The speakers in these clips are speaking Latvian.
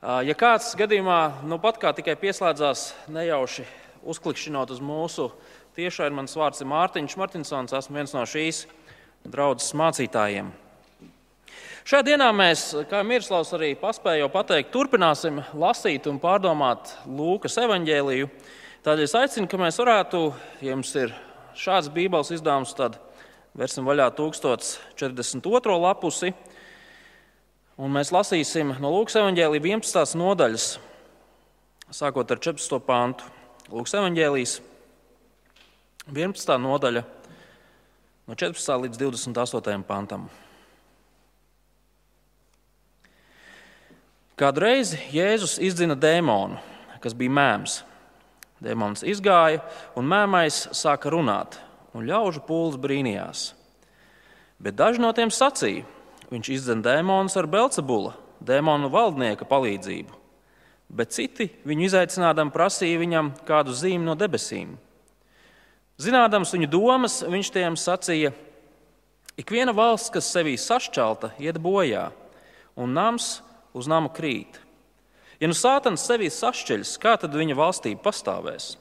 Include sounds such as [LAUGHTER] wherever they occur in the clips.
Ja kāds gadījumā nu pat kā tikai pieslēdzās nejauši uzklikšķinot uz mūsu tiešai, mans vārds ir Mārtiņš Martinsons, esmu viens no šīs draudzes mācītājiem. Šajā dienā mēs, kā Mirslavs arī paspēja pateikt, turpināsim lasīt un pārdomāt Lūkas evaņģēliju. Tādēļ es aicinu, ka mēs varētu, ja jums ir šāds Bībeles izdevums, tad versim vaļā 1042. lapusi Un mēs lasīsim no Lūkas evanģēlīja 11. nodaļas, sākot ar 14. pāntu. Lūkas evanģēlijas 11. nodaļa, no 14. līdz 28. pantam. Kādu reizi Jēzus izdzina dēmonu, kas bija mēms. Dēmons izgāja, un mēmais sāka runāt, un ļaužu pūlis brīnījās. Bet daži no tiem sacīja, Viņš izdzen dēmonus ar Belcebula, dēmonu valdnieka palīdzību, bet citi viņu izaicinādam prasīja viņam kādu zīmi no debesīm. Zinādams viņu domas, viņš tiem sacīja: Ik viena valsts, kas sevī sašķelta, iet bojā, un nams uz nama krīt. Ja nu sātans sevī sašķeļas, kā tad viņa valstība pastāvēs?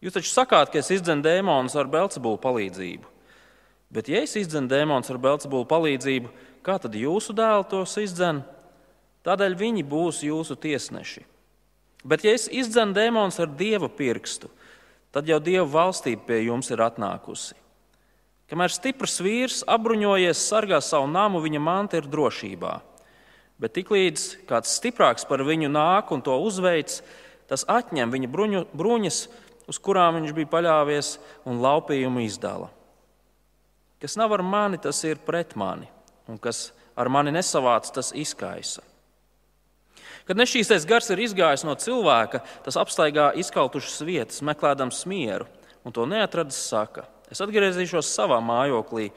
Jūs taču sakāt, ka es izdzenu dēmonus ar Belcebulu palīdzību. Bet, ja es izdzenu dēmonus ar Belcebulu palīdzību, Kā tad jūsu dēli tos izdzen? Tādēļ viņi būs jūsu tiesneši. Bet, ja es izdzenu dēmonus ar dieva pirkstu, tad jau dieva valstība pie jums ir atnākusi. Kamēr stiprs vīrs apbruņojies, sargā savu namu, viņa manta ir drošībā. Bet tiklīdz kāds stiprāks par viņu nāk un to uzveic, tas atņem viņa bruņu, bruņas, uz kurām viņš bija paļāvies, un laupījumu izdala. Kas nav ar mani, tas ir pret mani un kas ar mani nesavāc, tas izkaisa. Kad nešķīstais gars ir izgājis no cilvēka, tas apstaigā izkautušas vietas, meklējams mieru, un to neatradis, saka: Es atgriezīšos savā mājoklī,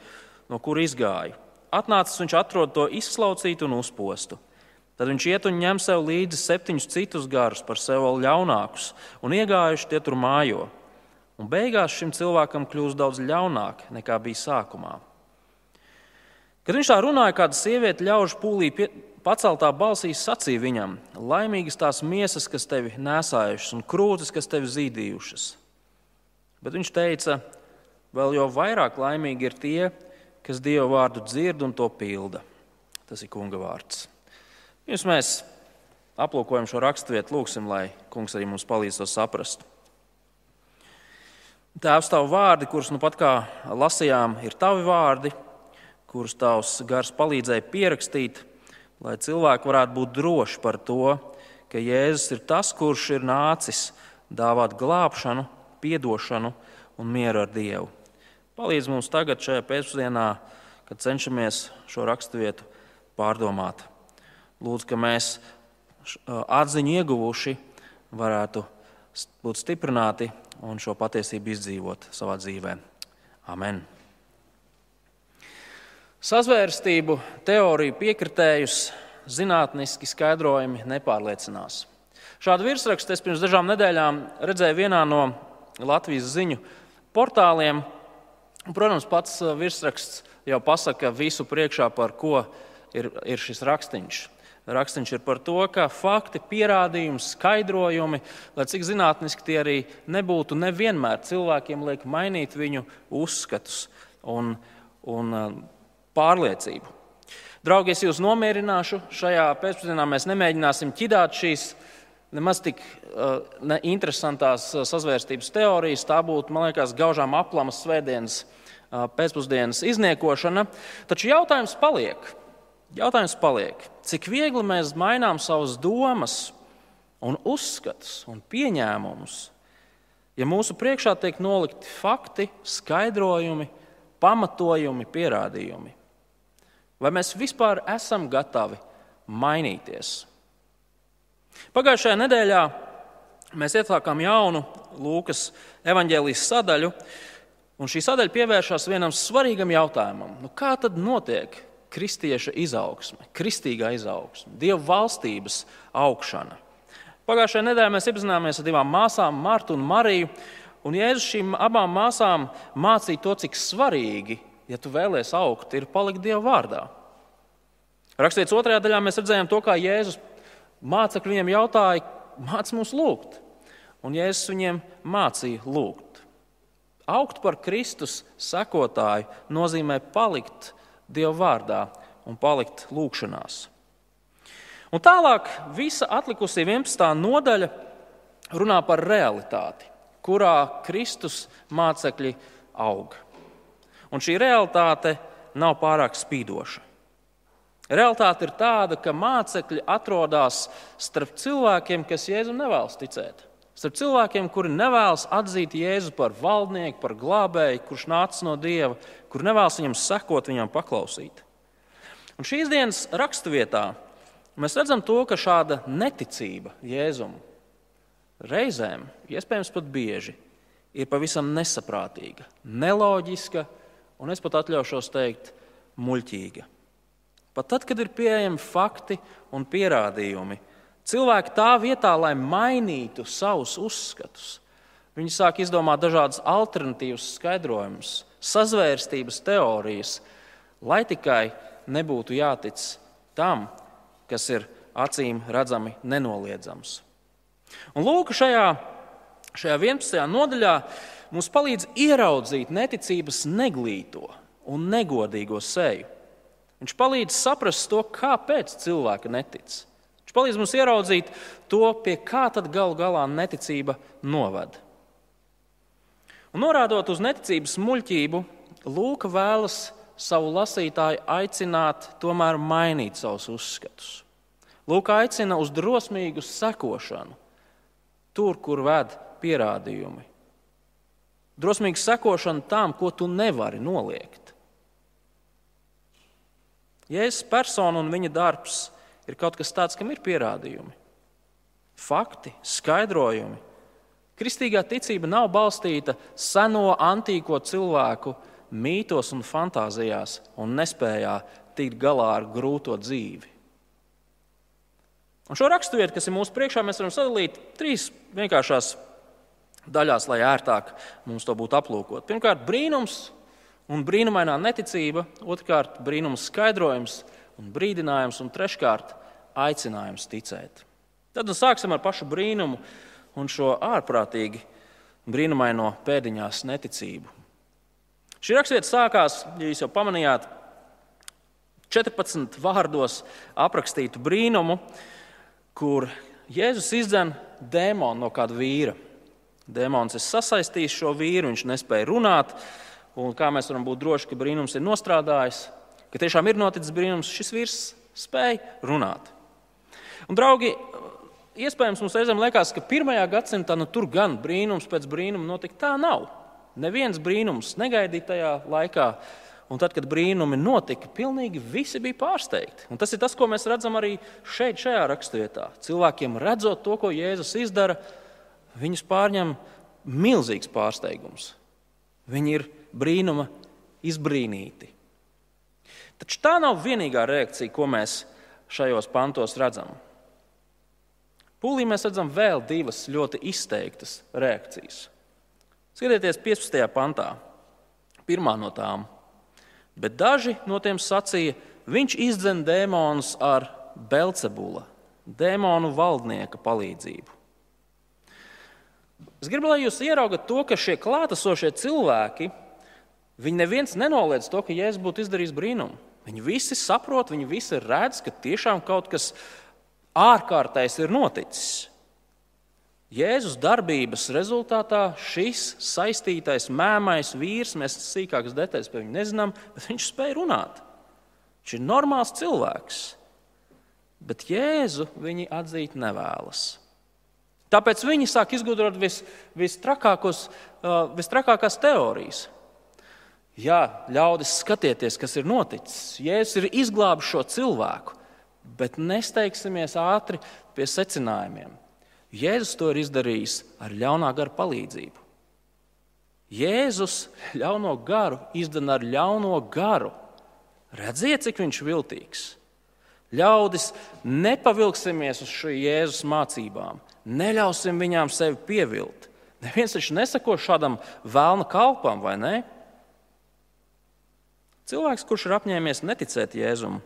no kur izgāju. Atnācis viņš atrod to izslaucītu un uzpostu. Tad viņš iet un ņem sev līdzi septiņus citus garus, par sevi vēl ļaunākus, un iegājuši tie tur mājo. Un beigās šim cilvēkam kļūst daudz ļaunāk nekā bija sākumā. Kad viņš tā runāja, kāda sieviete ļaužu pūlī pie, paceltā balsī sacīja viņam: Laimīgas tās miesas, kas tevi nesājušas, un krūtis, kas tevi zīdījušas. Bet viņš teica, vēl jau vairāk laimīgi ir tie, kas Dieva vārdu dzird un to pilda. Tas ir Kunga vārds. Pirms mēs aplūkojam šo raksturvietu, lūgsim, lai Kungs arī mums palīdz to saprast. Tēvs, tavu vārdi, kurus nu pat kā lasījām, ir tavi vārdi kurus tavs gars palīdzēja pierakstīt, lai cilvēki varētu būt droši par to, ka Jēzus ir tas, kurš ir nācis dāvāt glābšanu, atdošanu un mieru ar Dievu. Palīdz mums tagad, šajā pēcpusdienā, kad cenšamies šo raksturvietu pārdomāt. Lūdzu, ka mēs atziņu ieguvuši varētu būt stiprināti un šo patiesību izdzīvot savā dzīvē. Amen! Sazvērstību teoriju piekritējus zinātniski skaidrojumi nepārliecinās. Šādu virsrakstu es pirms dažām nedēļām redzēju vienā no Latvijas ziņu portāliem. Protams, pats uh, virsraksts jau pasaka visu priekšā, par ko ir, ir šis rakstīns. Rakstīns ir par to, ka fakti, pierādījumi, skaidrojumi, lai cik zinātniski tie arī nebūtu, nevienmēr cilvēkiem liek mainīt viņu uzskatus un, un uh, pārliecību. Draugi, es jūs nomierināšu. Šajā pēcpusdienā mēs nemēģināsim ķidāt šīs nemaz tik uh, neinteresantās uh, sazvērstības teorijas. Tā būtu, man liekas, gaužām aplamas svētdienas uh, pēcpusdienas izniekošana. Taču jautājums paliek. Jautājums paliek, cik viegli mēs mainām savas domas, un uzskatus un pieņēmumus, ja mūsu priekšā tiek nolikti fakti, skaidrojumi, pamatojumi, pierādījumi. Vai mēs vispār esam gatavi mainīties? Pagājušajā nedēļā mēs iesākām jaunu Lūkas evanģēlijas sadaļu, un šī sadaļa pievēršas vienam svarīgam jautājumam. Nu, kā tad notiek kristieša izaugsme, kristīgā izaugsme, dieva valstības augšana? Pagājušajā nedēļā mēs iepazināmies ar divām māsām, Martu un Mariju, un Jēzus šīm abām māsām mācīja to, cik svarīgi ja tu vēlies augt, ir palikt Dieva vārdā. Rakstīts otrajā daļā, mēs redzējām to, kā Jēzus mācekļi viņiem jautāja, māc mums lūgt. Un Jēzus viņiem mācīja lūgt. Augt par Kristus sekotāju nozīmē palikt Dieva vārdā un palikt lūgšanās. Un tālāk visa atlikusī 11. nodaļa runā par realitāti, kurā Kristus mācekļi aug. Un šī realitāte nav pārāk spīdoša. Realtāte ir tāda, ka mācekļi atrodas starp cilvēkiem, kas Jēzum nevēlas ticēt. Starp cilvēkiem, kuri nevēlas atzīt Jēzu par valdnieku, par glābēju, kurš nācis no Dieva, kur nevēlas viņam sekot, viņam paklausīt. Un šīs dienas raksturvietā mēs redzam to, ka šāda neticība Jēzum reizēm, iespējams pat bieži, ir pavisam nesaprātīga, neloģiska un es pat atļaušos teikt, muļķīga. Pat tad, kad ir pieejami fakti un pierādījumi, cilvēki tā vietā, lai mainītu savus uzskatus, viņi sāk izdomāt dažādas alternatīvas skaidrojumus, sazvērstības teorijas, lai tikai nebūtu jātic tam, kas ir acīm redzami nenoliedzams. Un lūk, šajā, šajā 11. nodaļā mums palīdz ieraudzīt neticības neglīto un negodīgo seju. Viņš palīdz saprast to, kāpēc cilvēki netic. Viņš palīdz mums ieraudzīt to, pie kā tad galu galā neticība novada. Un norādot uz neticības muļķību, Lūka vēlas savu lasītāju aicināt tomēr mainīt savus uzskatus. Lūka aicina uz drosmīgu sekošanu, tur, kur ved pierādījumi. Drosmīgu sekošanu tam, ko tu nevari noliegt. Jēzus persona un viņa darbs ir kaut kas tāds, kam ir pierādījumi, fakti, skaidrojumi. Kristīgā ticība nav balstīta seno antīko cilvēku mītos un fantāzijās un nespējā tikt galā ar grūto dzīvi. Un šo raksturvietu, kas ir mūsu priekšā, mēs varam sadalīt trīs vienkāršās daļās, lai ērtāk mums to būtu aplūkot. Pirmkārt, brīnums, un brīnumainā neticība, otrkārt, brīnuma skaidrojums un brīdinājums, un treškārt, aicinājums ticēt. Tad nu sāksim ar pašu brīnumu un šo ārprātīgi brīnumaino pēdiņās neticību. Šī raksturvieta sākās, ja jūs jau pamanījāt, 14 vārdos aprakstītu brīnumu, kur Jēzus izdzen dēmonu no kāda vīra. Dēmons ir sasaistījis šo vīru, viņš nespēja runāt, Un kā mēs varam būt droši, ka brīnums ir nostrādājis, ka tiešām ir noticis brīnums, šis vīrs spēja runāt. Un, draugi, iespējams, mums reizēm liekas, ka pirmajā gadsimtā nu, tur gan brīnums pēc brīnuma notika. Tā nav. Neviens brīnums negaidīja tajā laikā. Un tad, kad brīnumi notika, pilnīgi visi bija pārsteigti. Un tas ir tas, ko mēs redzam arī šeit, šajā raksturvietā. Cilvēkiem redzot to, ko Jēzus izdara, viņus pārņem milzīgs pārsteigums. Viņi ir brīnuma izbrīnīti. Taču tā nav vienīgā reakcija, ko mēs šajos pantos redzam. Pūlī mēs redzam vēl divas ļoti izteiktas reakcijas. Skatieties, 15. pantā. Pirmā no tām. Bet daži no tiem sacīja, viņš izdzen dēmonus ar Belcebula, dēmonu valdnieka palīdzību. Es gribu, lai jūs ieraugat to, ka šie klātesošie cilvēki Viņi neviens nenoliedz to, ka Jēzus būtu izdarījis brīnumu. Viņi visi saprot, viņi visi redz, ka tiešām kaut kas ārkārtējs ir noticis. Jēzus darbības rezultātā šis saistītais, mēmais vīrs, mēs sīkākas detaļas par viņu nezinām, bet viņš spēja runāt. Viņš ir normāls cilvēks. Bet Jēzu viņi atzīt nevēlas. Tāpēc viņi sāk izgudrot vis, vistrakākos, vistrakākās teorijas. Jā, ļaudis, skatieties, kas ir noticis. Jēzus ir izglābis šo cilvēku, bet nesteigsimies ātri pie secinājumiem. Jēzus to ir izdarījis ar ļaunā gara palīdzību. Jēzus ļauno garu izdara ar ļauno garu. Redziet, cik viņš ir viltīgs. Ļaudis, nepavilksimies uz šo Jēzus mācībām, neļausim viņām sevi pievilt. Neviens taču nesako šādam vēlna kalpam, vai ne? Cilvēks, kurš ir apņēmies neticēt Jēzum,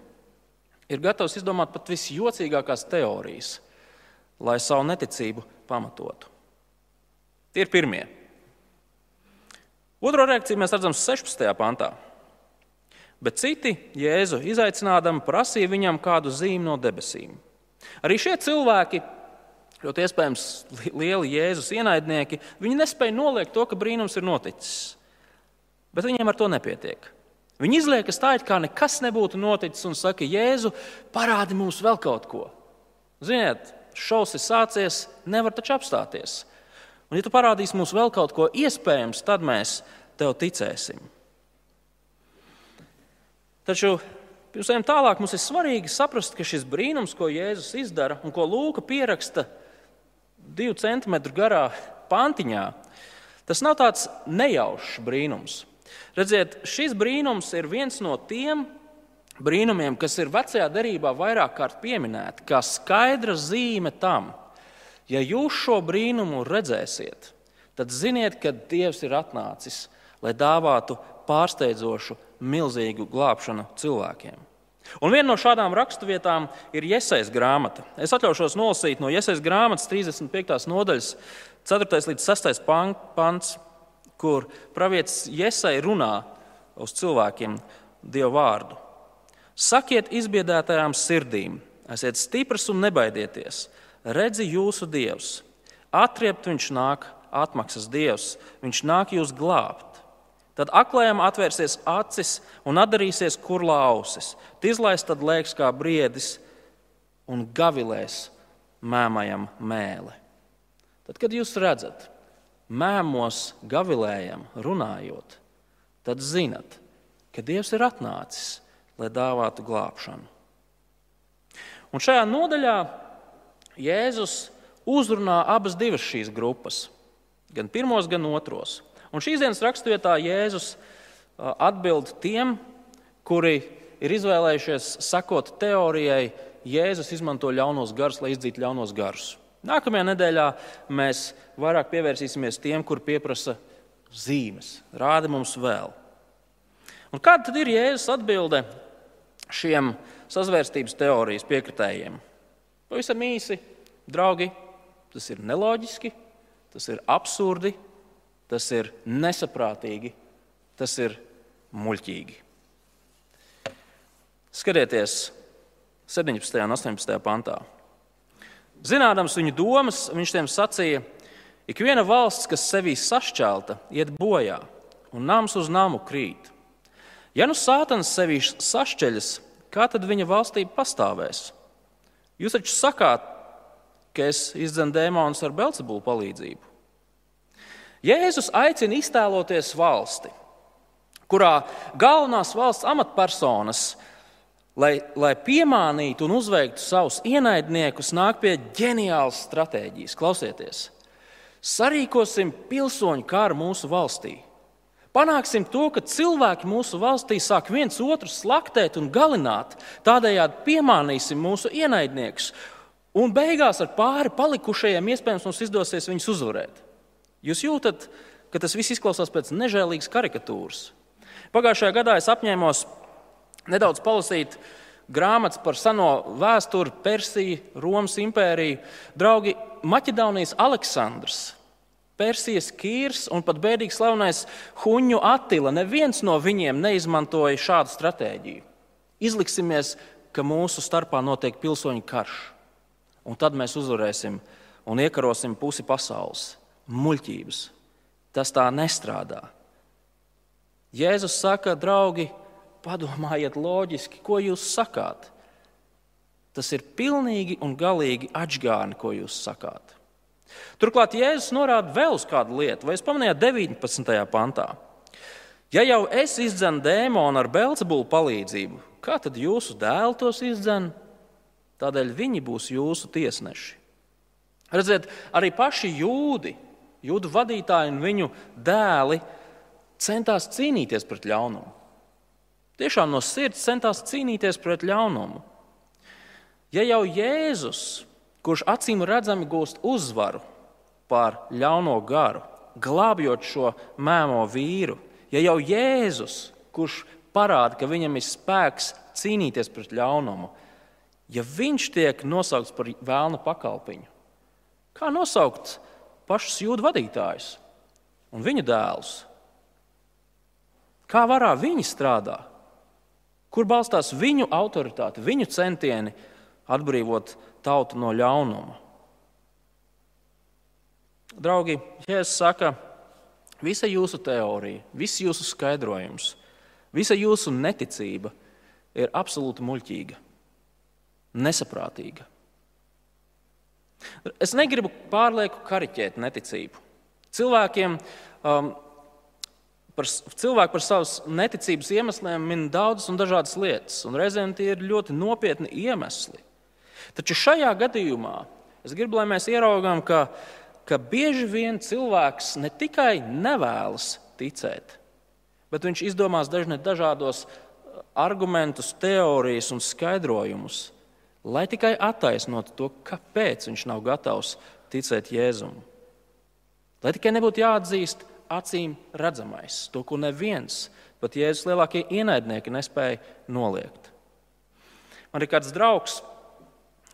ir gatavs izdomāt pat visjocīgākās teorijas, lai savu neticību pamatotu. Tie ir pirmie. Otro reakciju mēs redzam 16. pantā. Bet citi Jēzu izaicinādami prasīja viņam kādu zīmi no debesīm. Arī šie cilvēki, ļoti iespējams lieli Jēzus ienaidnieki, viņi nespēja noliegt to, ka brīnums ir noticis. Bet viņiem ar to nepietiek. Viņi izliekas tā, it kā nekas nebūtu noticis, un saka, Jēzu, parādi mums vēl kaut ko. Ziniet, šausmas ir sācies, nevar taču apstāties. Un, ja tu parādīsi mums vēl kaut ko iespējams, tad mēs tev ticēsim. Taču pirms ejam tālāk, mums ir svarīgi saprast, ka šis brīnums, ko Jēzus izdara un ko Lūka pieraksta divu centimetru garā pantiņā, tas nav tāds nejaušs brīnums. Redziet, šis brīnums ir viens no tiem brīnumiem, kas ir vecajā derībā vairāk kārt pieminēti, kā skaidra zīme tam, Ja jūs šo brīnumu redzēsiet, tad ziniet, ka Dievs ir atnācis, lai dāvātu pārsteidzošu, milzīgu glābšanu cilvēkiem. Un viena no šādām raksturvietām ir Iesaistas grāmata. Es atļaušos nolasīt no Iesaistas grāmatas 35. nodaļas, 4. līdz 6. pants, kur pravietis Iesai runā uz cilvēkiem Dievu vārdu. Sakiet izbiedētajām sirdīm, esiet stipras un nebaidieties! redzi jūsu dievs. Atriept viņš nāk, atmaksas dievs, viņš nāk jūs glābt. Tad aklējam atvērsies acis un atdarīsies kurlā ausis. Tizlais tad liekas kā briedis un gavilēs mēmajam mēli. Tad, kad jūs redzat, mēmos gavilējam runājot, tad zinat, ka Dievs ir atnācis, lai dāvātu glābšanu. Un šajā nodaļā Jēzus uzrunā abas šīs grupas, gan pirmos, gan otros. Un šīs dienas raksturvietā Jēzus atbild tiem, kuri ir izvēlējušies sekot teorijai, Jēzus izmanto ļaunos garus, lai izdzītu ļaunos garus. Nākamajā nedēļā mēs vairāk pievērsīsimies tiem, kur pieprasa zīmes, rāda mums vēl. Un kāda tad ir Jēzus atbilde šiem sazvērstības teorijas piekritējiem? Pavisam īsi, draugi, tas ir neloģiski, tas ir absurdi, tas ir nesaprātīgi, tas ir muļķīgi. Skatieties, 17. un 18. pantā. Zinādams viņu domas, viņš tiem sacīja, ik viena valsts, kas sevī sašķelta, iet bojā, un nams uz namu krīt. Ja nu sātans sevī sašķeļas, kā tad viņa valstība pastāvēs? Jūs taču sakāt, ka es izdzenu dēmonus ar Belzebulu palīdzību. Jēzus aicina iztēloties valsti, kurā galvenās valsts amatpersonas, lai, lai piemānītu un uzveiktu savus ienaidniekus, nāk pie ģeniālas stratēģijas. Klausieties, sarīkosim pilsoņu karu mūsu valstī. Panāksim to, ka cilvēki mūsu valstī sāk viens otru slaktēt un galināt, tādējādi piemānīsim mūsu ienaidniekus. Un beigās ar pāri palikušajiem iespējams mums izdosies viņus uzvarēt. Jūs jūtat, ka tas viss izklausās pēc nežēlīgas karikatūras. Pagājušajā gadā es apņēmos nedaudz palasīt grāmatas par seno vēsturi, Persiju, Romas impēriju. Draugi, Maķedonijas Aleksandrs Persijas Kīrs un pat bēdīgi slavenais Huņu Attila. Neviens no viņiem neizmantoja šādu stratēģiju. Izliksimies, ka mūsu starpā notiek pilsoņu karš, un tad mēs uzvarēsim un iekarosim pusi pasaules. Muļķības. Tas tā nestrādā. Jēzus saka, draugi, padomājiet loģiski, ko jūs sakāt. Tas ir pilnīgi un galīgi atgādni, ko jūs sakāt. Turklāt Jēzus norāda vēl uz kādu lietu, vai jūs pamanījāt 19. pantā. Ja jau es izdzenu dēmonu ar Belzebulu palīdzību, kā tad jūsu dēli tos izdzen? Tādēļ viņi būs jūsu tiesneši. Redziet, arī paši jūdi, jūdu vadītāji un viņu dēli centās cīnīties pret ļaunumu. Tiešām no sirds centās cīnīties pret ļaunumu. Ja jau Jēzus kurš acīm redzami gūst uzvaru pār ļauno garu, glābjot šo mēmo vīru. Ja jau Jēzus, kurš parāda, ka viņam ir spēks cīnīties pret ļaunumu, ja viņš tiek nosaukts par vēlna pakalpiņu, Kā nosaukt pašus jūdu vadītājus un viņu dēlus? Kā varā viņi strādā? Kur balstās viņu autoritāte, viņu centieni atbrīvot tautu no ļaunuma? Draugi, Jēzus saka, visa jūsu teorija, viss jūsu skaidrojums, visa jūsu neticība ir absolūti muļķīga, nesaprātīga. Es negribu pārlieku kariķēt neticību. Cilvēkiem, um, par, cilvēki par savas neticības iemesliem min daudzas un dažādas lietas, un reizēm tie ir ļoti nopietni iemesli. Taču šajā gadījumā es gribu, lai mēs ieraugām, ka, ka bieži vien cilvēks ne tikai nevēlas ticēt, bet viņš izdomās dažādos argumentus, teorijas un skaidrojumus lai tikai attaisnotu to, kāpēc viņš nav gatavs ticēt Jēzum. Lai tikai nebūtu jāatzīst acīm redzamais, to, ko neviens, pat Jēzus lielākie ienaidnieki nespēja noliegt. Man ir kāds draugs,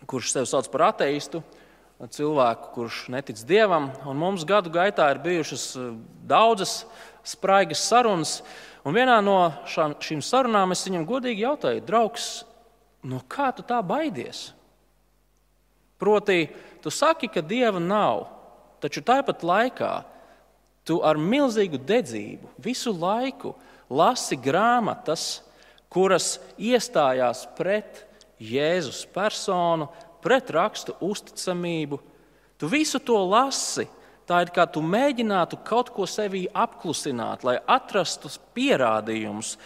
kurš sevi sauc par ateistu, cilvēku, kurš netic dievam, un mums gadu gaitā ir bijušas eh, daudzas spraigas sarunas. Un vienā no šām, šīm sarunām es viņam godīgi jautāju, draugs, no kā tu tā baidies? Proti, tu saki, ka dieva nav, taču tāpat laikā tu ar milzīgu dedzību visu laiku lasi grāmatas, kuras iestājās pret Jēzus personu, pret rakstu uzticamību. Tu visu to lasi. Tā ir kā tu mēģinātu kaut ko sevī apklusināt, lai atrastu pierādījumus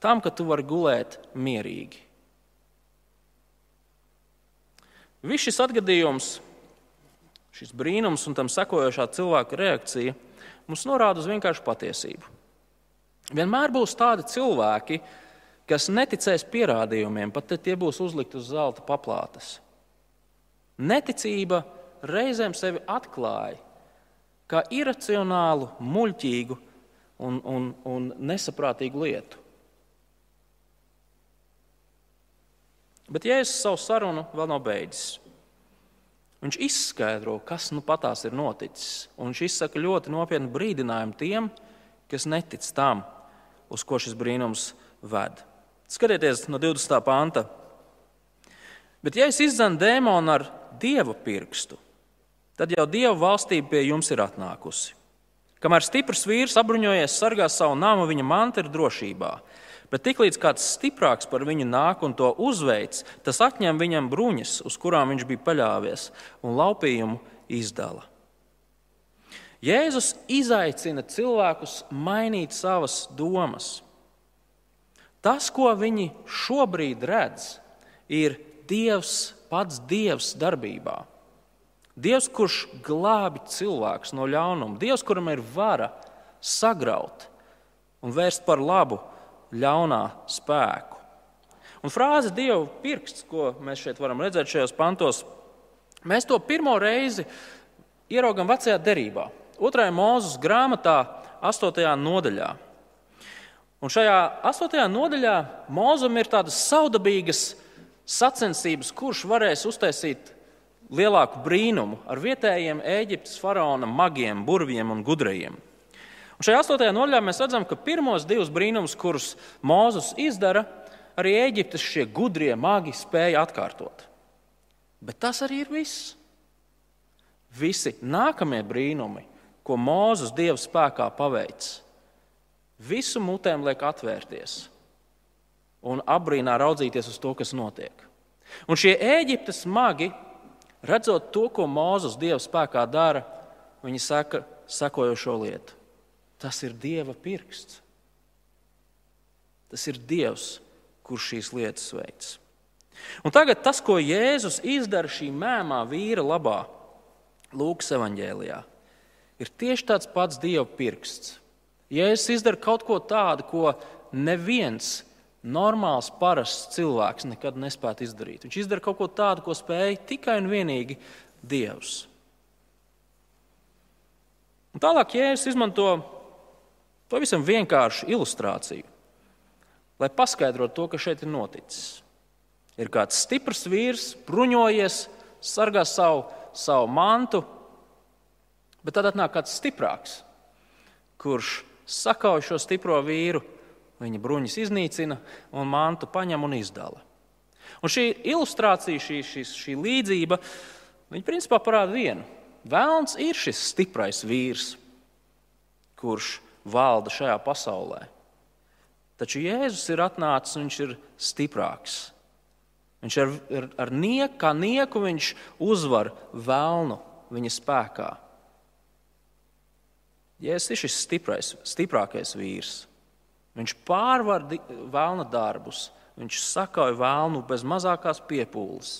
tam, ka tu vari gulēt mierīgi. Viss šis atgadījums, šis brīnums un tam sekojošā cilvēka reakcija mums norāda uz vienkāršu patiesību. Vienmēr būs tādi cilvēki, kas neticēs pierādījumiem, pat ja tie būs uzlikti uz zelta paplātes. Neticība reizēm sevi atklāja kā iracionālu, muļķīgu un, un, un nesaprātīgu lietu. Bet Jēzus savu sarunu vēl nav beidzis. Viņš izskaidro, kas nu patās ir noticis. Un viņš izsaka ļoti nopietnu brīdinājumu tiem, kas netic tam, uz ko šis brīnums ved. Skatieties no 20. panta. Bet, ja es izdzenu dēmonu ar dieva pirkstu, tad jau dieva valstība pie jums ir atnākusi. Kamēr stiprs vīrs apbruņojies, sargā savu namu, viņa manta ir drošībā. Bet tiklīdz kāds stiprāks par viņu nāk un to uzveic, tas atņem viņam bruņas, uz kurām viņš bija paļāvies, un laupījumu izdala. Jēzus izaicina cilvēkus mainīt savas domas. Tas, ko viņi šobrīd redz, ir Dievs, pats Dievs darbībā. Dievs, kurš glābi cilvēkus no ļaunuma, Dievs, kuram ir vara sagraut un vērst par labu ļaunā spēku. Un frāze Dieva pirksts, ko mēs šeit varam redzēt šajos pantos, mēs to pirmo reizi ieraugam vecajā derībā, otrajā mūzes grāmatā, 8. nodaļā. Un šajā 8. nodaļā mūzum ir tādas saudabīgas sacensības, kurš varēs uztaisīt lielāku brīnumu ar vietējiem Eģiptes faraona magiem, burviem un gudrajiem. Un šajā astotajā nodaļā mēs redzam, ka pirmos divus brīnumus, kurus Mozus izdara, arī Eģiptes šie gudrie magi spēja atkārtot. Bet tas arī ir viss. Visi nākamie brīnumi, ko Mozus Dieva spēkā paveic, visu mutēm liek atvērties un apbrīnā raudzīties uz to, kas notiek. Un šie Eģiptes magi, redzot to, ko Mozus Dieva spēkā dara, viņi saka sekojošo lietu. Tas ir Dieva pirksts. Tas ir Dievs, kurš šīs lietas veids. Un tagad tas, ko Jēzus izdara šī mēmā vīra labā, Lūkas evanģēlijā, ir tieši tāds pats Dieva pirksts. Jēzus izdara kaut ko tādu, ko neviens normāls, parasts cilvēks nekad nespētu izdarīt. Viņš izdara kaut ko tādu, ko spēja tikai un vienīgi Dievs. Un tālāk Jēzus izmanto Pavisam vienkāršu ilustrāciju, lai paskaidrotu to, kas šeit ir noticis. Ir kāds stiprs vīrs, bruņojies, sargā savu, savu mantu, Bet tad atnāk kāds stiprāks, kurš sakauj šo stipro vīru, viņa bruņas iznīcina un mantu paņem un izdala. Un šī ilustrācija, šī, šī, šī līdzība, viņa principā parāda vienu. Vēlns ir šis stiprais vīrs, kurš valda šajā pasaulē. Taču Jēzus ir atnācis un viņš ir stiprāks. Viņš ar, ar, ar nieku, kā nieku viņš uzvar vēlnu viņa spēkā. Jēzus ir šis stiprais, stiprākais vīrs. Viņš pārvar vēlna darbus, viņš sakauj vēlnu bez mazākās piepūles.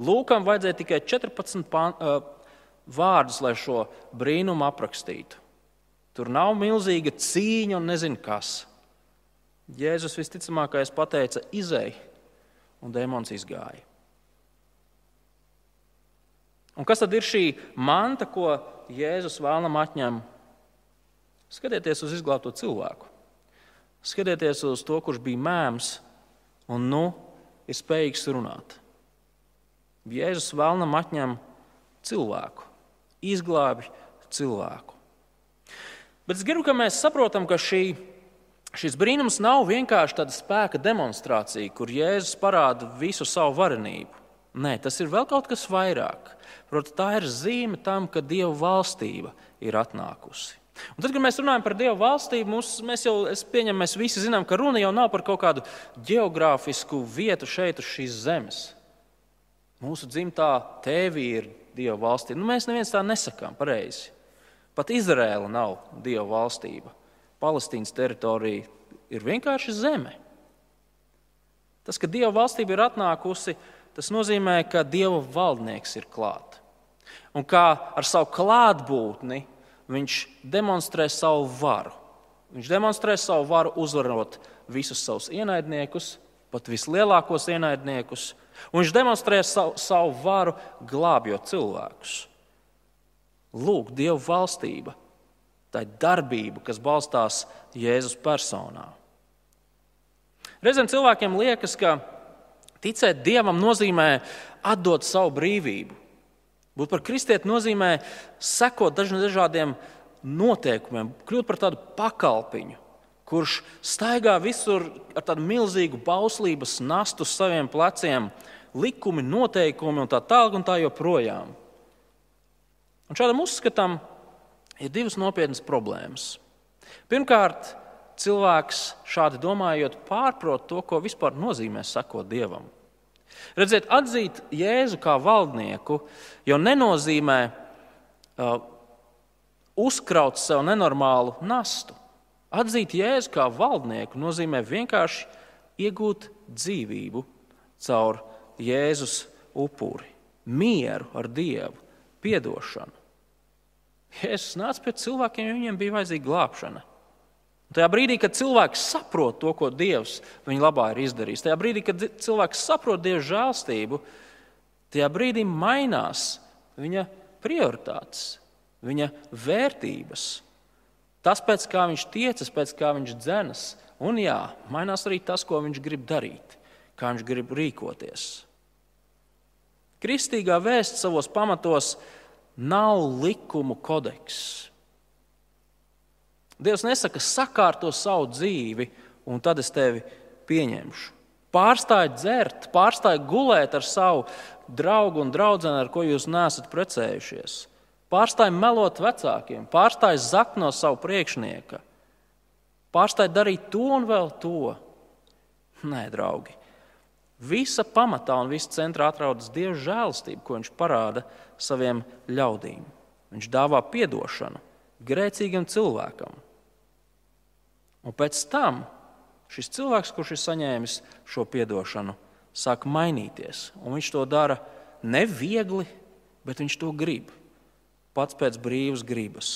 Lūkam vajadzēja tikai 14 pan, uh, vārdus, lai šo brīnumu aprakstītu. Tur nav milzīga cīņa un nezinu kas. Jēzus visticamākais pateica, izēj, un demons izgāja. Un kas tad ir šī manta, ko Jēzus vēlam atņem? Skatieties uz izglābto cilvēku. Skatieties uz to, kurš bija mēms un nu ir spējīgs runāt. Jēzus vēlam atņem cilvēku, izglābi cilvēku. Bet es gribu, lai mēs saprotam, ka šī, šis brīnums nav vienkārši tāda spēka demonstrācija, kur Jēzus parāda visu savu varenību. Nē, tas ir vēl kaut kas vairāk. Protams, tā ir zīme tam, ka Dieva valstība ir atnākusi. Un tad, kad mēs runājam par Dieva valstību, mums, mēs jau pieņem, mēs visi zinām, ka runa jau nav par kaut kādu geogrāfisku vietu šeit, uz šīs zemes. Mūsu dzimtā tēvī ir Dieva valstība. Nu, mēs neviens tā nesakām pareizi. Pat Izraēla nav Dieva valstība. Palestīnas teritorija ir vienkārši zeme. Tas, ka Dieva valstība ir atnākusi, tas nozīmē, ka Dieva valdnieks ir klāt. Un kā ar savu klātbūtni viņš demonstrē savu varu. Viņš demonstrē savu varu uzvarot visus savus ienaidniekus, pat vislielākos ienaidniekus. Un viņš demonstrē savu, savu varu glābjot cilvēkus. Lūk, Dieva valstība, tā ir darbība, kas balstās Jēzus personā. Reizēm cilvēkiem liekas, ka ticēt Dievam nozīmē atdot savu brīvību. Būt par kristieti nozīmē sekot dažādiem noteikumiem, kļūt par tādu pakalpiņu, kurš staigā visur ar tādu milzīgu bauslības nastu uz saviem pleciem, likumi, noteikumi un tā tālāk un tā joprojām. Un šādam uzskatam ir divas nopietnas problēmas. Pirmkārt, cilvēks šādi domājot, pārprot to, ko vispār nozīmē sakot dievam. Redziet, atzīt Jēzu kā valdnieku jau nenozīmē uh, uzkraut sev nenormālu nastu. Atzīt Jēzu kā valdnieku nozīmē vienkārši iegūt dzīvību caur Jēzus upuri, mieru ar Dievu, piedošanu. Jēzus nāca pie cilvēkiem, jo viņiem bija vajadzīga glābšana. Un tajā brīdī, kad cilvēks saprot to, ko Dievs viņa labā ir izdarījis, tajā brīdī, kad cilvēks saprot Dieva žēlstību, tajā brīdī mainās viņa prioritātes, viņa vērtības. Tas, pēc kā viņš tiecas, pēc kā viņš dzenas, un jā, mainās arī tas, ko viņš grib darīt, kā viņš grib rīkoties. Kristīgā vēsts savos pamatos nav likumu kodeks. Dievs nesaka, sakārto savu dzīvi, un tad es tevi pieņemšu. Pārstāj dzert, pārstāj gulēt ar savu draugu un draugu, ar ko jūs nesat precējušies. Pārstāj melot vecākiem, pārstāj zakt no savu priekšnieka, pārstāj darīt to un vēl to. Nē, draugi. Visa pamatā un visa centrā atrodas Dieva žēlastība, ko viņš parāda saviem ļaudīm. Viņš dāvā atdošanu grēcīgam cilvēkam. Un pēc tam šis cilvēks, kurš ir saņēmis šo atdošanu, sāk mainīties. Un viņš to dara neviegli, bet viņš to grib. Pats pēc brīvas gribas.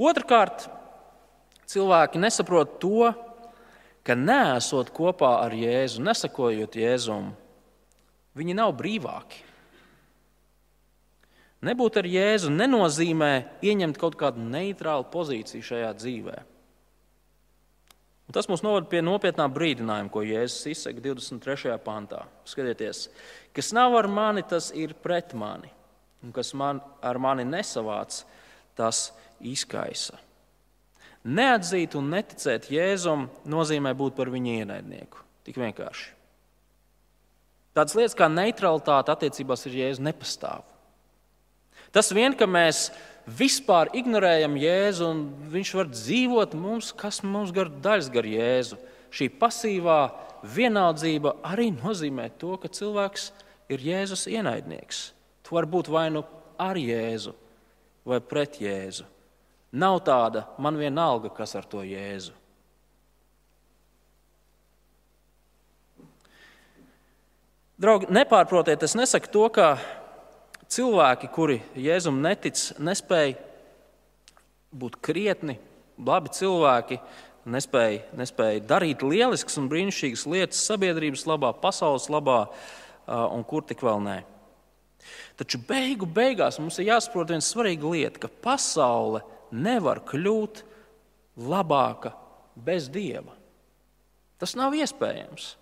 Otrakārt, cilvēki nesaprot to, ka nesot kopā ar Jēzu, nesakojot Jēzum, viņi nav brīvāki. Nebūt ar Jēzu nenozīmē ieņemt kaut kādu neitrālu pozīciju šajā dzīvē. Un tas mums novada pie nopietnā brīdinājuma, ko Jēzus izsaka 23. pantā. Skatieties, kas nav ar mani, tas ir pret mani. un kas man, ar mani nesavāc, tas izkaisa. Neatzīt un neticēt Jēzum nozīmē būt par viņa ienaidnieku. Tik vienkārši. Tādas lietas kā neutralitāte attiecībās ar Jēzu nepastāv. Tas vien, ka mēs vispār ignorējam Jēzu un viņš var dzīvot mums, kas mums gar daļas gar Jēzu. Šī pasīvā vienaldzība arī nozīmē to, ka cilvēks ir Jēzus ienaidnieks. Tu vari būt vai nu ar Jēzu, vai pret Jēzu. Nav tāda, man vienalga, kas ar to Jēzu. Draugi, nepārprotiet, es nesaku to, ka cilvēki, kuri Jēzum netic, nespēja būt krietni, labi cilvēki, nespēja, nespēja darīt lieliskas un brīnišķīgas lietas sabiedrības labā, pasaules labā un kur tik vēl nē. Taču beigu beigās mums ir jāsaprot viena svarīga lieta, ka pasaule nevar kļūt labāka bez dieva. Tas nav iespējams.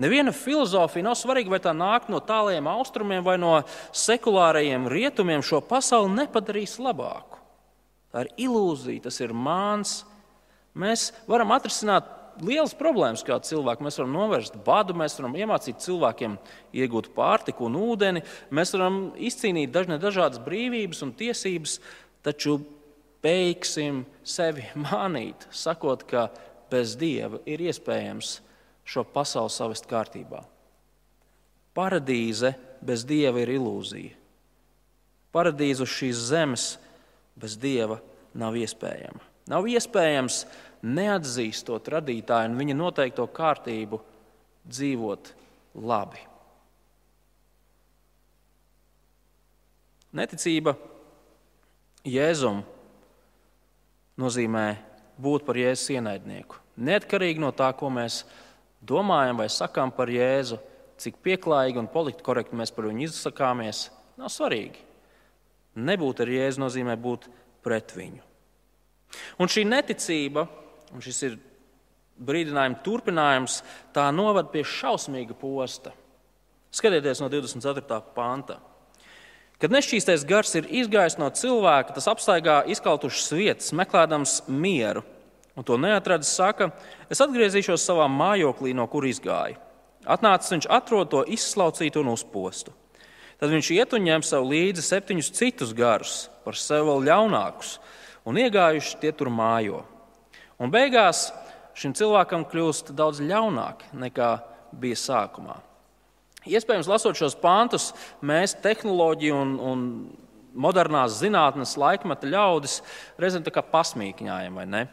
Neviena filozofija nav svarīga, vai tā nāk no tāliem austrumiem vai no sekulārajiem rietumiem. Šo pasauli nepadarīs labāku. Tā ir ilūzija, tas ir māns. Mēs varam atrisināt lielas problēmas kā cilvēki. Mēs varam novērst badu, mēs varam iemācīt cilvēkiem iegūt pārtiku un ūdeni, mēs varam izcīnīt dažādas brīvības un tiesības, taču beigsim sevi [LAUGHS] mānīt, sakot, ka bez dieva ir iespējams šo pasauli savest kārtībā. Paradīze bez dieva ir ilūzija. Paradīze uz šīs zemes bez dieva nav iespējama. Nav iespējams neatzīstot radītāju un viņa noteikto kārtību dzīvot labi. Neticība Jēzum nozīmē būt par Jēzus ienaidnieku. Neatkarīgi no tā, ko mēs domājam vai sakām par Jēzu, cik pieklājīgi un politiski korekti mēs par viņu izsakāmies, nav svarīgi. Nebūt ar Jēzu nozīmē būt pret viņu. Un šī neticība, un šis ir brīdinājuma turpinājums, tā novada pie šausmīga posta. Skatieties no 24. panta. Kad nešķīstais gars ir izgājis no cilvēka, tas apstaigā izkautušas vietas, meklējams mieru. Un to neatradis, saka, es atgriezīšos savā mājoklī, no kur izgāju. Atnācis viņš atrod to izslaucītu un uzpostu. Tad viņš iet un ņem sev līdzi septiņus citus garus, par sevi vēl ļaunākus, un iegājuši tie tur mājo. Un beigās šim cilvēkam kļūst daudz ļaunāk nekā bija sākumā. Iespējams, lasot šos pāntus, mēs tehnoloģiju un, un modernās zinātnes laikmeta ļaudis reizēm tā kā pasmīkņājam, vai ne?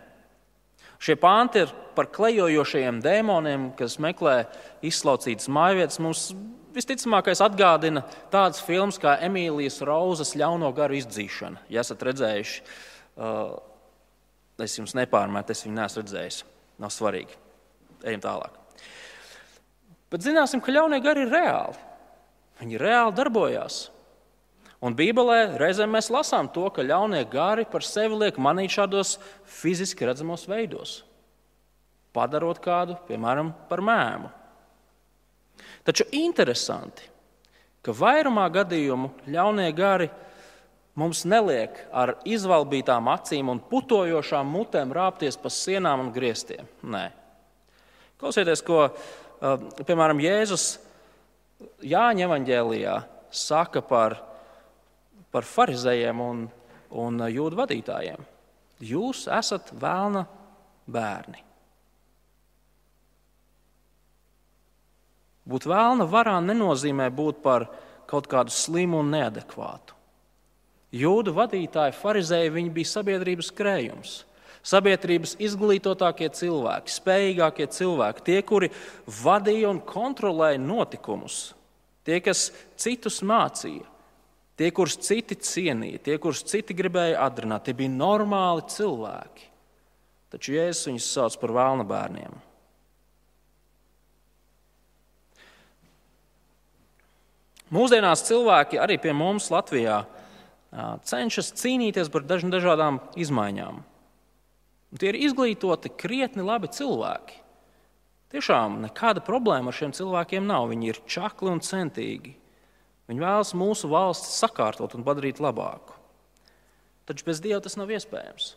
Šie pānti ir par klejojošajiem dēmoniem, kas meklē izslaucītas mājvietas. Mums visticamākais atgādina tādas filmas kā Emīlijas Rozes ļauno garu izdzīšana. Ja esat redzējuši, uh, es jums nepārmetu, es viņu neesmu redzējis. Nav svarīgi. Ejam tālāk. Bet zināsim, ka ļaunie gari ir reāli. Viņi reāli darbojās. Un Bībelē reizēm mēs lasām to, ka ļaunie gari par sevi liek manīt šādos fiziski redzamos veidos, padarot kādu, piemēram, par mēmu. Taču interesanti, ka vairumā gadījumu ļaunie gari mums neliek ar izvalbītām acīm un putojošām mutēm rāpties pa sienām un griestiem. Nē. Klausieties, ko piemēram, Jēzus Jāņa evanģēlijā saka par, par farizējiem un, un jūdu vadītājiem. Jūs esat vēlna bērni. Būt vēlna varā nenozīmē būt par kaut kādu slimu un neadekvātu. Jūdu vadītāji, farizēji, viņi bija sabiedrības krējums sabiedrības izglītotākie cilvēki, spējīgākie cilvēki, tie, kuri vadīja un kontrolēja notikumus, tie, kas citus mācīja, tie, kurus citi cienīja, tie, kurus citi gribēja atrināt, tie bija normāli cilvēki. Taču Jēzus viņus sauc par vēlna bērniem. Mūsdienās cilvēki arī pie mums Latvijā cenšas cīnīties par dažādām izmaiņām. Un tie ir izglītoti, krietni labi cilvēki. Tiešām nekāda problēma ar šiem cilvēkiem nav. Viņi ir čakli un centīgi. Viņi vēlas mūsu valsti sakārtot un padarīt labāku. Taču bez Dieva tas nav iespējams.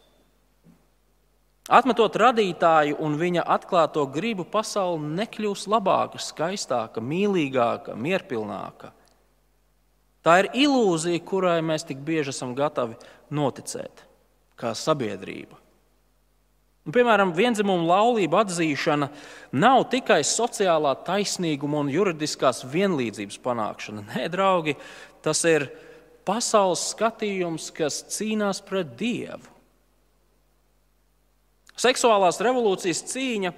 Atmetot radītāju un viņa atklāto gribu, pasaule nekļūs labāka, skaistāka, mīlīgāka, mierpilnāka. Tā ir ilūzija, kurai mēs tik bieži esam gatavi noticēt, kā sabiedrība. Un, piemēram, vienzimuma laulība atzīšana nav tikai sociālā taisnīguma un juridiskās vienlīdzības panākšana. Nē, draugi, tas ir pasaules skatījums, kas cīnās pret dievu. Seksuālās revolūcijas cīņa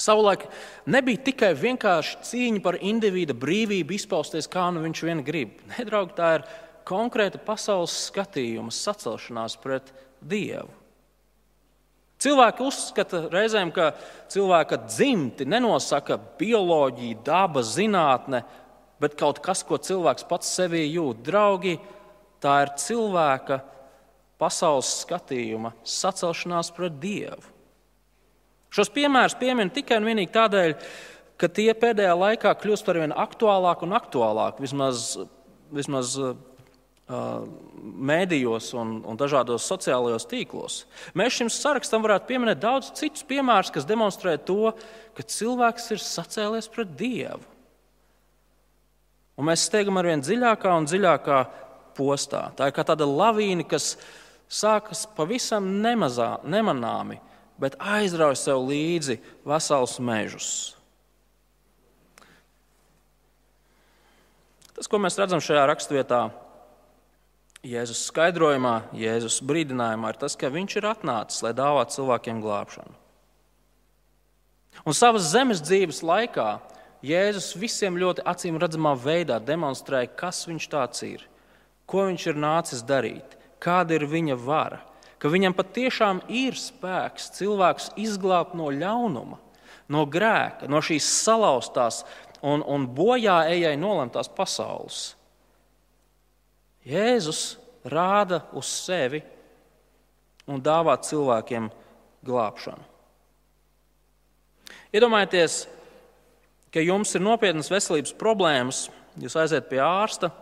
savulaik nebija tikai vienkārši cīņa par individu brīvību izpausties, kā nu viņš vien grib. Nē, draugi, tā ir konkrēta pasaules skatījuma sacelšanās pret dievu. Cilvēki uzskata reizēm, ka cilvēka dzimti nenosaka bioloģija, daba, zinātne, bet kaut kas, ko cilvēks pats sevī jūt. Draugi, tā ir cilvēka pasaules skatījuma sacelšanās pret dievu. Šos piemērus pieminu tikai un vienīgi tādēļ, ka tie pēdējā laikā kļūst ar vien aktuālāk un aktuālāk, vismaz, vismaz mēdījos un, un dažādos sociālajos tīklos. Mēs šim sarakstam varētu pieminēt daudz citus piemērus, kas demonstrē to, ka cilvēks ir sacēlies pret Dievu. Un mēs steigam ar vien dziļākā un dziļākā postā. Tā ir kā tāda lavīna, kas sākas pavisam nemazā, nemanāmi, bet aizrauj sev līdzi vesels mežus. Tas, ko mēs redzam šajā raksturvietā, Jēzus skaidrojumā, Jēzus brīdinājumā ir tas, ka viņš ir atnācis, lai dāvātu cilvēkiem glābšanu. Un savas zemes dzīves laikā Jēzus visiem ļoti acīm redzamā veidā demonstrēja, kas viņš tāds ir, ko viņš ir nācis darīt, kāda ir viņa vara, ka viņam patiešām ir spēks cilvēkus izglābt no ļaunuma, no grēka, no šīs salauztās un, un bojā ejai nolemtās pasaules. Jēzus rāda uz sevi un dāvā cilvēkiem glābšanu. Iedomājieties, ka jums ir nopietnas veselības problēmas, jūs aiziet pie ārsta,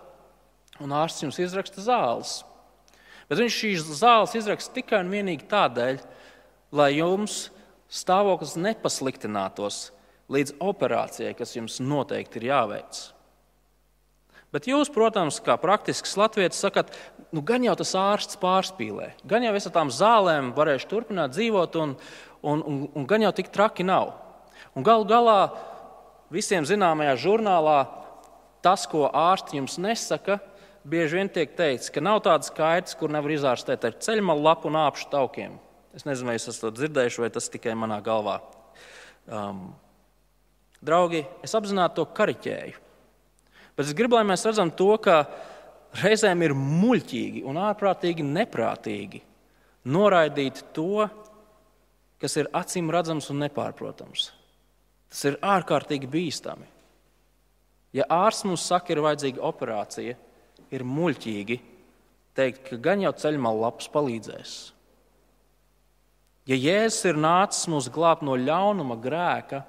un ārsts jums izraksta zāles. Bet viņš šīs zāles izraksta tikai un vienīgi tādēļ, lai jums stāvoklis nepasliktinātos līdz operācijai, kas jums noteikti ir jāveic. Bet jūs, protams, kā praktisks latviečs, sakat, nu, gan jau tas ārsts pārspīlē, gan jau es ar tām zālēm varēšu turpināt dzīvot, un, un, un, un gan jau tik traki nav. Galu galā visiem zināmajā žurnālā tas, ko ārsti jums nesaka, bieži vien tiek teikts, ka nav tādas kaitas, kur nevar izārstēt ar ceļmalu lapu un āpšu taukiem. Es nezinu, vai esat to dzirdējuši, vai tas tikai manā galvā. Um, draugi, es apzināti to kariķēju. Bet es gribu, lai mēs redzam to, ka reizēm ir muļķīgi un ārprātīgi neprātīgi noraidīt to, kas ir acīm redzams un nepārprotams. Tas ir ārkārtīgi bīstami. Ja ārsts mums saka, ir vajadzīga operācija, ir muļķīgi teikt, ka gan jau ceļmalu lapas palīdzēs. Ja Jēzus ir nācis mūs glābt no ļaunuma, grēka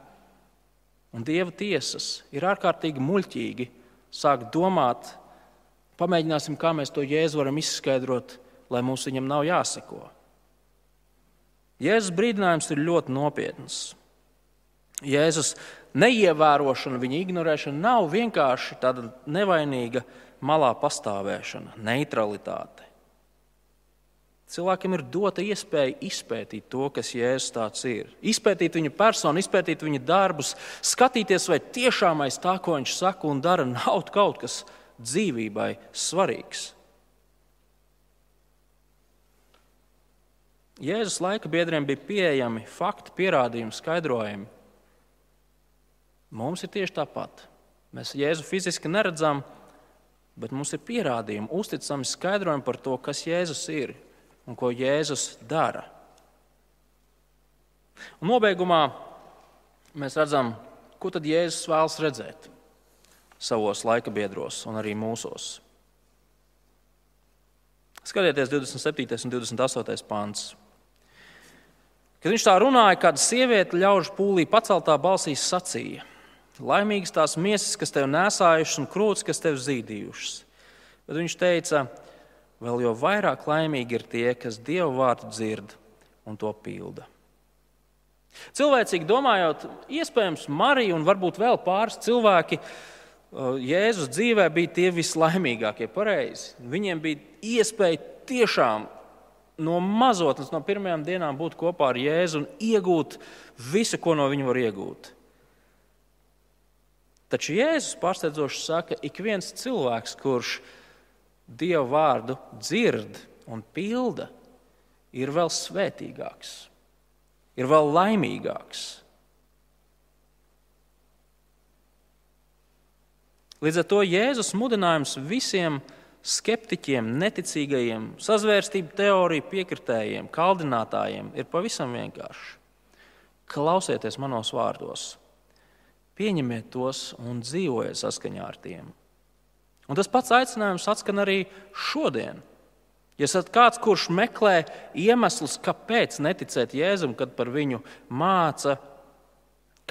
un dieva tiesas, ir ārkārtīgi muļķīgi sāk domāt, pamēģināsim, kā mēs to jēzu varam izskaidrot, lai mums viņam nav jāseko. Jēzus brīdinājums ir ļoti nopietns. Jēzus neievērošana, viņa ignorēšana nav vienkārši tāda nevainīga malā pastāvēšana, neutralitāte. Cilvēkiem ir dota iespēja izpētīt to, kas Jēzus tāds ir. Izpētīt viņa personu, izpētīt viņa darbus, skatīties, vai tiešām aiz tā, ko viņš saka un dara, nav kaut kas dzīvībai svarīgs. Jēzus laika biedriem bija pieejami fakti, pierādījumi, skaidrojumi. Mums ir tieši tāpat. Mēs Jēzu fiziski neredzam, bet mums ir pierādījumi, uzticami skaidrojumi par to, kas Jēzus ir un ko Jēzus dara. Un nobeigumā mēs redzam, ko tad Jēzus vēlas redzēt savos laika biedros un arī mūsos. Skatieties, 27. un 28. pāns. Kad viņš tā runāja, kāda sieviete ļaužu pūlī paceltā balsī sacīja: Laimīgas tās miesas, kas tev nesājušas, un krūtis, kas tev zīdījušas. Bet viņš teica, vēl jo vairāk laimīgi ir tie, kas dievu vārdu dzird un to pilda. Cilvēcīgi domājot, iespējams, Marija un varbūt vēl pāris cilvēki uh, Jēzus dzīvē bija tie vislaimīgākie. Pareizi. Viņiem bija iespēja tiešām no mazotnes, no pirmajām dienām būt kopā ar Jēzu un iegūt visu, ko no viņa var iegūt. Taču Jēzus pārsteidzoši saka, ik viens cilvēks, kurš Dievu vārdu dzird un pilda, ir vēl svētīgāks ir vēl laimīgāks. Līdz ar to Jēzus mudinājums visiem skeptiķiem, neticīgajiem, sazvērstību teoriju piekritējiem, kaldinātājiem ir pavisam vienkāršs. Klausieties manos vārdos, pieņemiet tos un dzīvojiet saskaņā ar tiem. Un tas pats aicinājums atskan arī šodien. Ja esat kāds, kurš meklē iemeslus, kāpēc neticēt Jēzum, kad par viņu māca,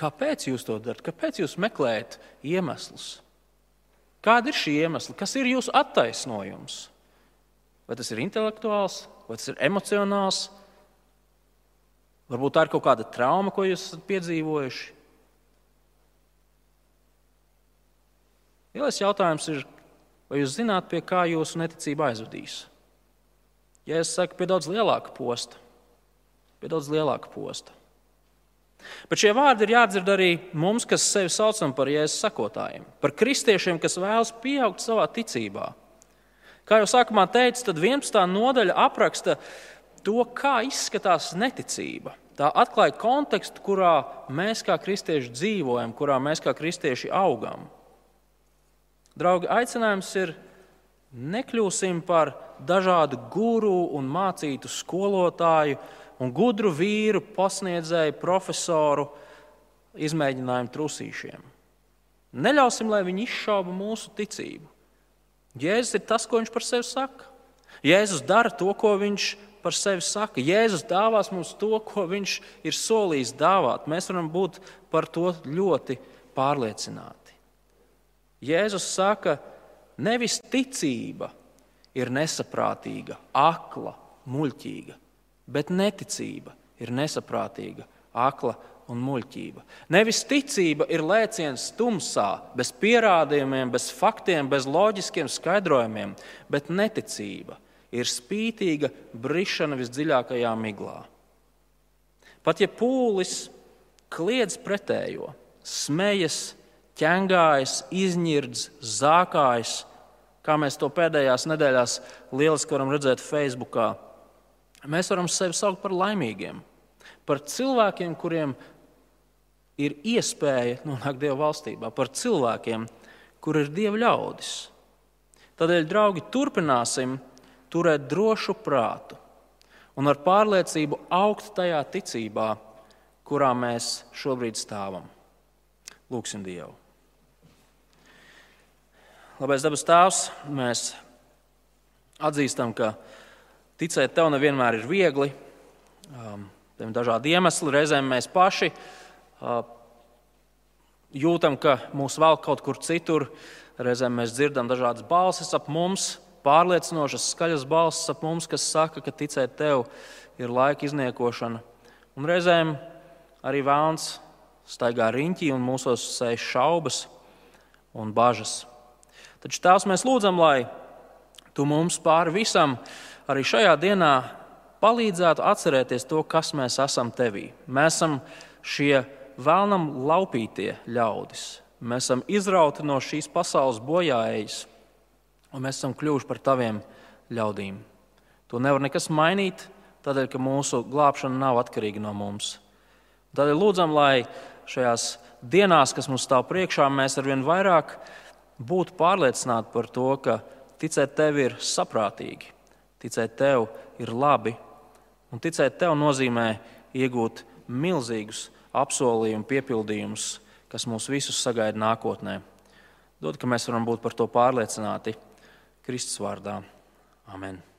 kāpēc jūs to darat, kāpēc jūs meklējat iemeslus? Kāda ir šī iemesla? Kas ir jūsu attaisnojums? Vai tas ir intelektuāls, vai tas ir emocionāls? Varbūt tā ir kaut kāda trauma, ko jūs esat piedzīvojuši. Lielais jautājums ir, vai jūs zināt, pie kā jūsu neticība aizvedīs? Ja es saku, pie daudz lielāka posta, pie daudz lielāka posta. Bet šie vārdi ir jādzird arī mums, kas sevi saucam par jēzus sakotājiem, par kristiešiem, kas vēlas pieaugt savā ticībā. Kā jau sākumā teicu, tad 11. nodaļa apraksta to, kā izskatās neticība. Tā atklāja kontekstu, kurā mēs kā kristieši dzīvojam, kurā mēs kā kristieši augam. Draugi, aicinājums ir nekļūsim par dažādu guru un mācītu skolotāju un gudru vīru, pasniedzēju, profesoru izmēģinājumu trusīšiem. Neļausim, lai viņi izšauba mūsu ticību. Jēzus ir tas, ko viņš par sevi saka. Jēzus dara to, ko viņš par sevi saka. Jēzus dāvās mums to, ko viņš ir solījis dāvāt. Mēs varam būt par to ļoti pārliecināti. Jēzus saka, nevis ticība ir nesaprātīga, akla, muļķīga, bet neticība ir nesaprātīga, akla un muļķība. Nevis ticība ir lēciens tumsā, bez pierādījumiem, bez faktiem, bez loģiskiem skaidrojumiem, bet neticība ir spītīga brišana visdziļākajā miglā. Pat ja pūlis kliedz pretējo, smejas, ķengājas, izņirdz, zākājas, kā mēs to pēdējās nedēļās lieliski varam redzēt Facebook. Mēs varam sevi saukt par laimīgiem, par cilvēkiem, kuriem ir iespēja nonākt Dieva valstībā, par cilvēkiem, kur ir Dieva ļaudis. Tādēļ, draugi, turpināsim turēt drošu prātu un ar pārliecību augt tajā ticībā, kurā mēs šobrīd stāvam. Lūksim Dievu! Labais dabas tēvs, mēs atzīstam, ka ticēt tev nevienmēr ir viegli. Um, Tam ir dažādi iemesli. Reizēm mēs paši uh, jūtam, ka mūs velk kaut kur citur. Reizēm mēs dzirdam dažādas balsis ap mums, pārliecinošas, skaļas balsis ap mums, kas saka, ka ticēt tev ir laika izniekošana. Un reizēm arī vēlns staigā riņķī un mūsos sēž šaubas un bažas. Taču Tēvs, mēs lūdzam, lai Tu mums pāri visam arī šajā dienā palīdzētu atcerēties to, kas mēs esam Tevī. Mēs esam šie vēlnam laupītie ļaudis. Mēs esam izrauti no šīs pasaules bojāējas, un mēs esam kļuvuši par Taviem ļaudīm. To nevar nekas mainīt, tādēļ, ka mūsu glābšana nav atkarīga no mums. Tādēļ lūdzam, lai šajās dienās, kas mums stāv priekšā, mēs arvien vairāk būt pārliecināti par to, ka ticēt tev ir saprātīgi, ticēt tev ir labi, un ticēt tev nozīmē iegūt milzīgus apsolījumu piepildījumus, kas mūs visus sagaida nākotnē. Dod, ka mēs varam būt par to pārliecināti Kristus vārdā. Amen.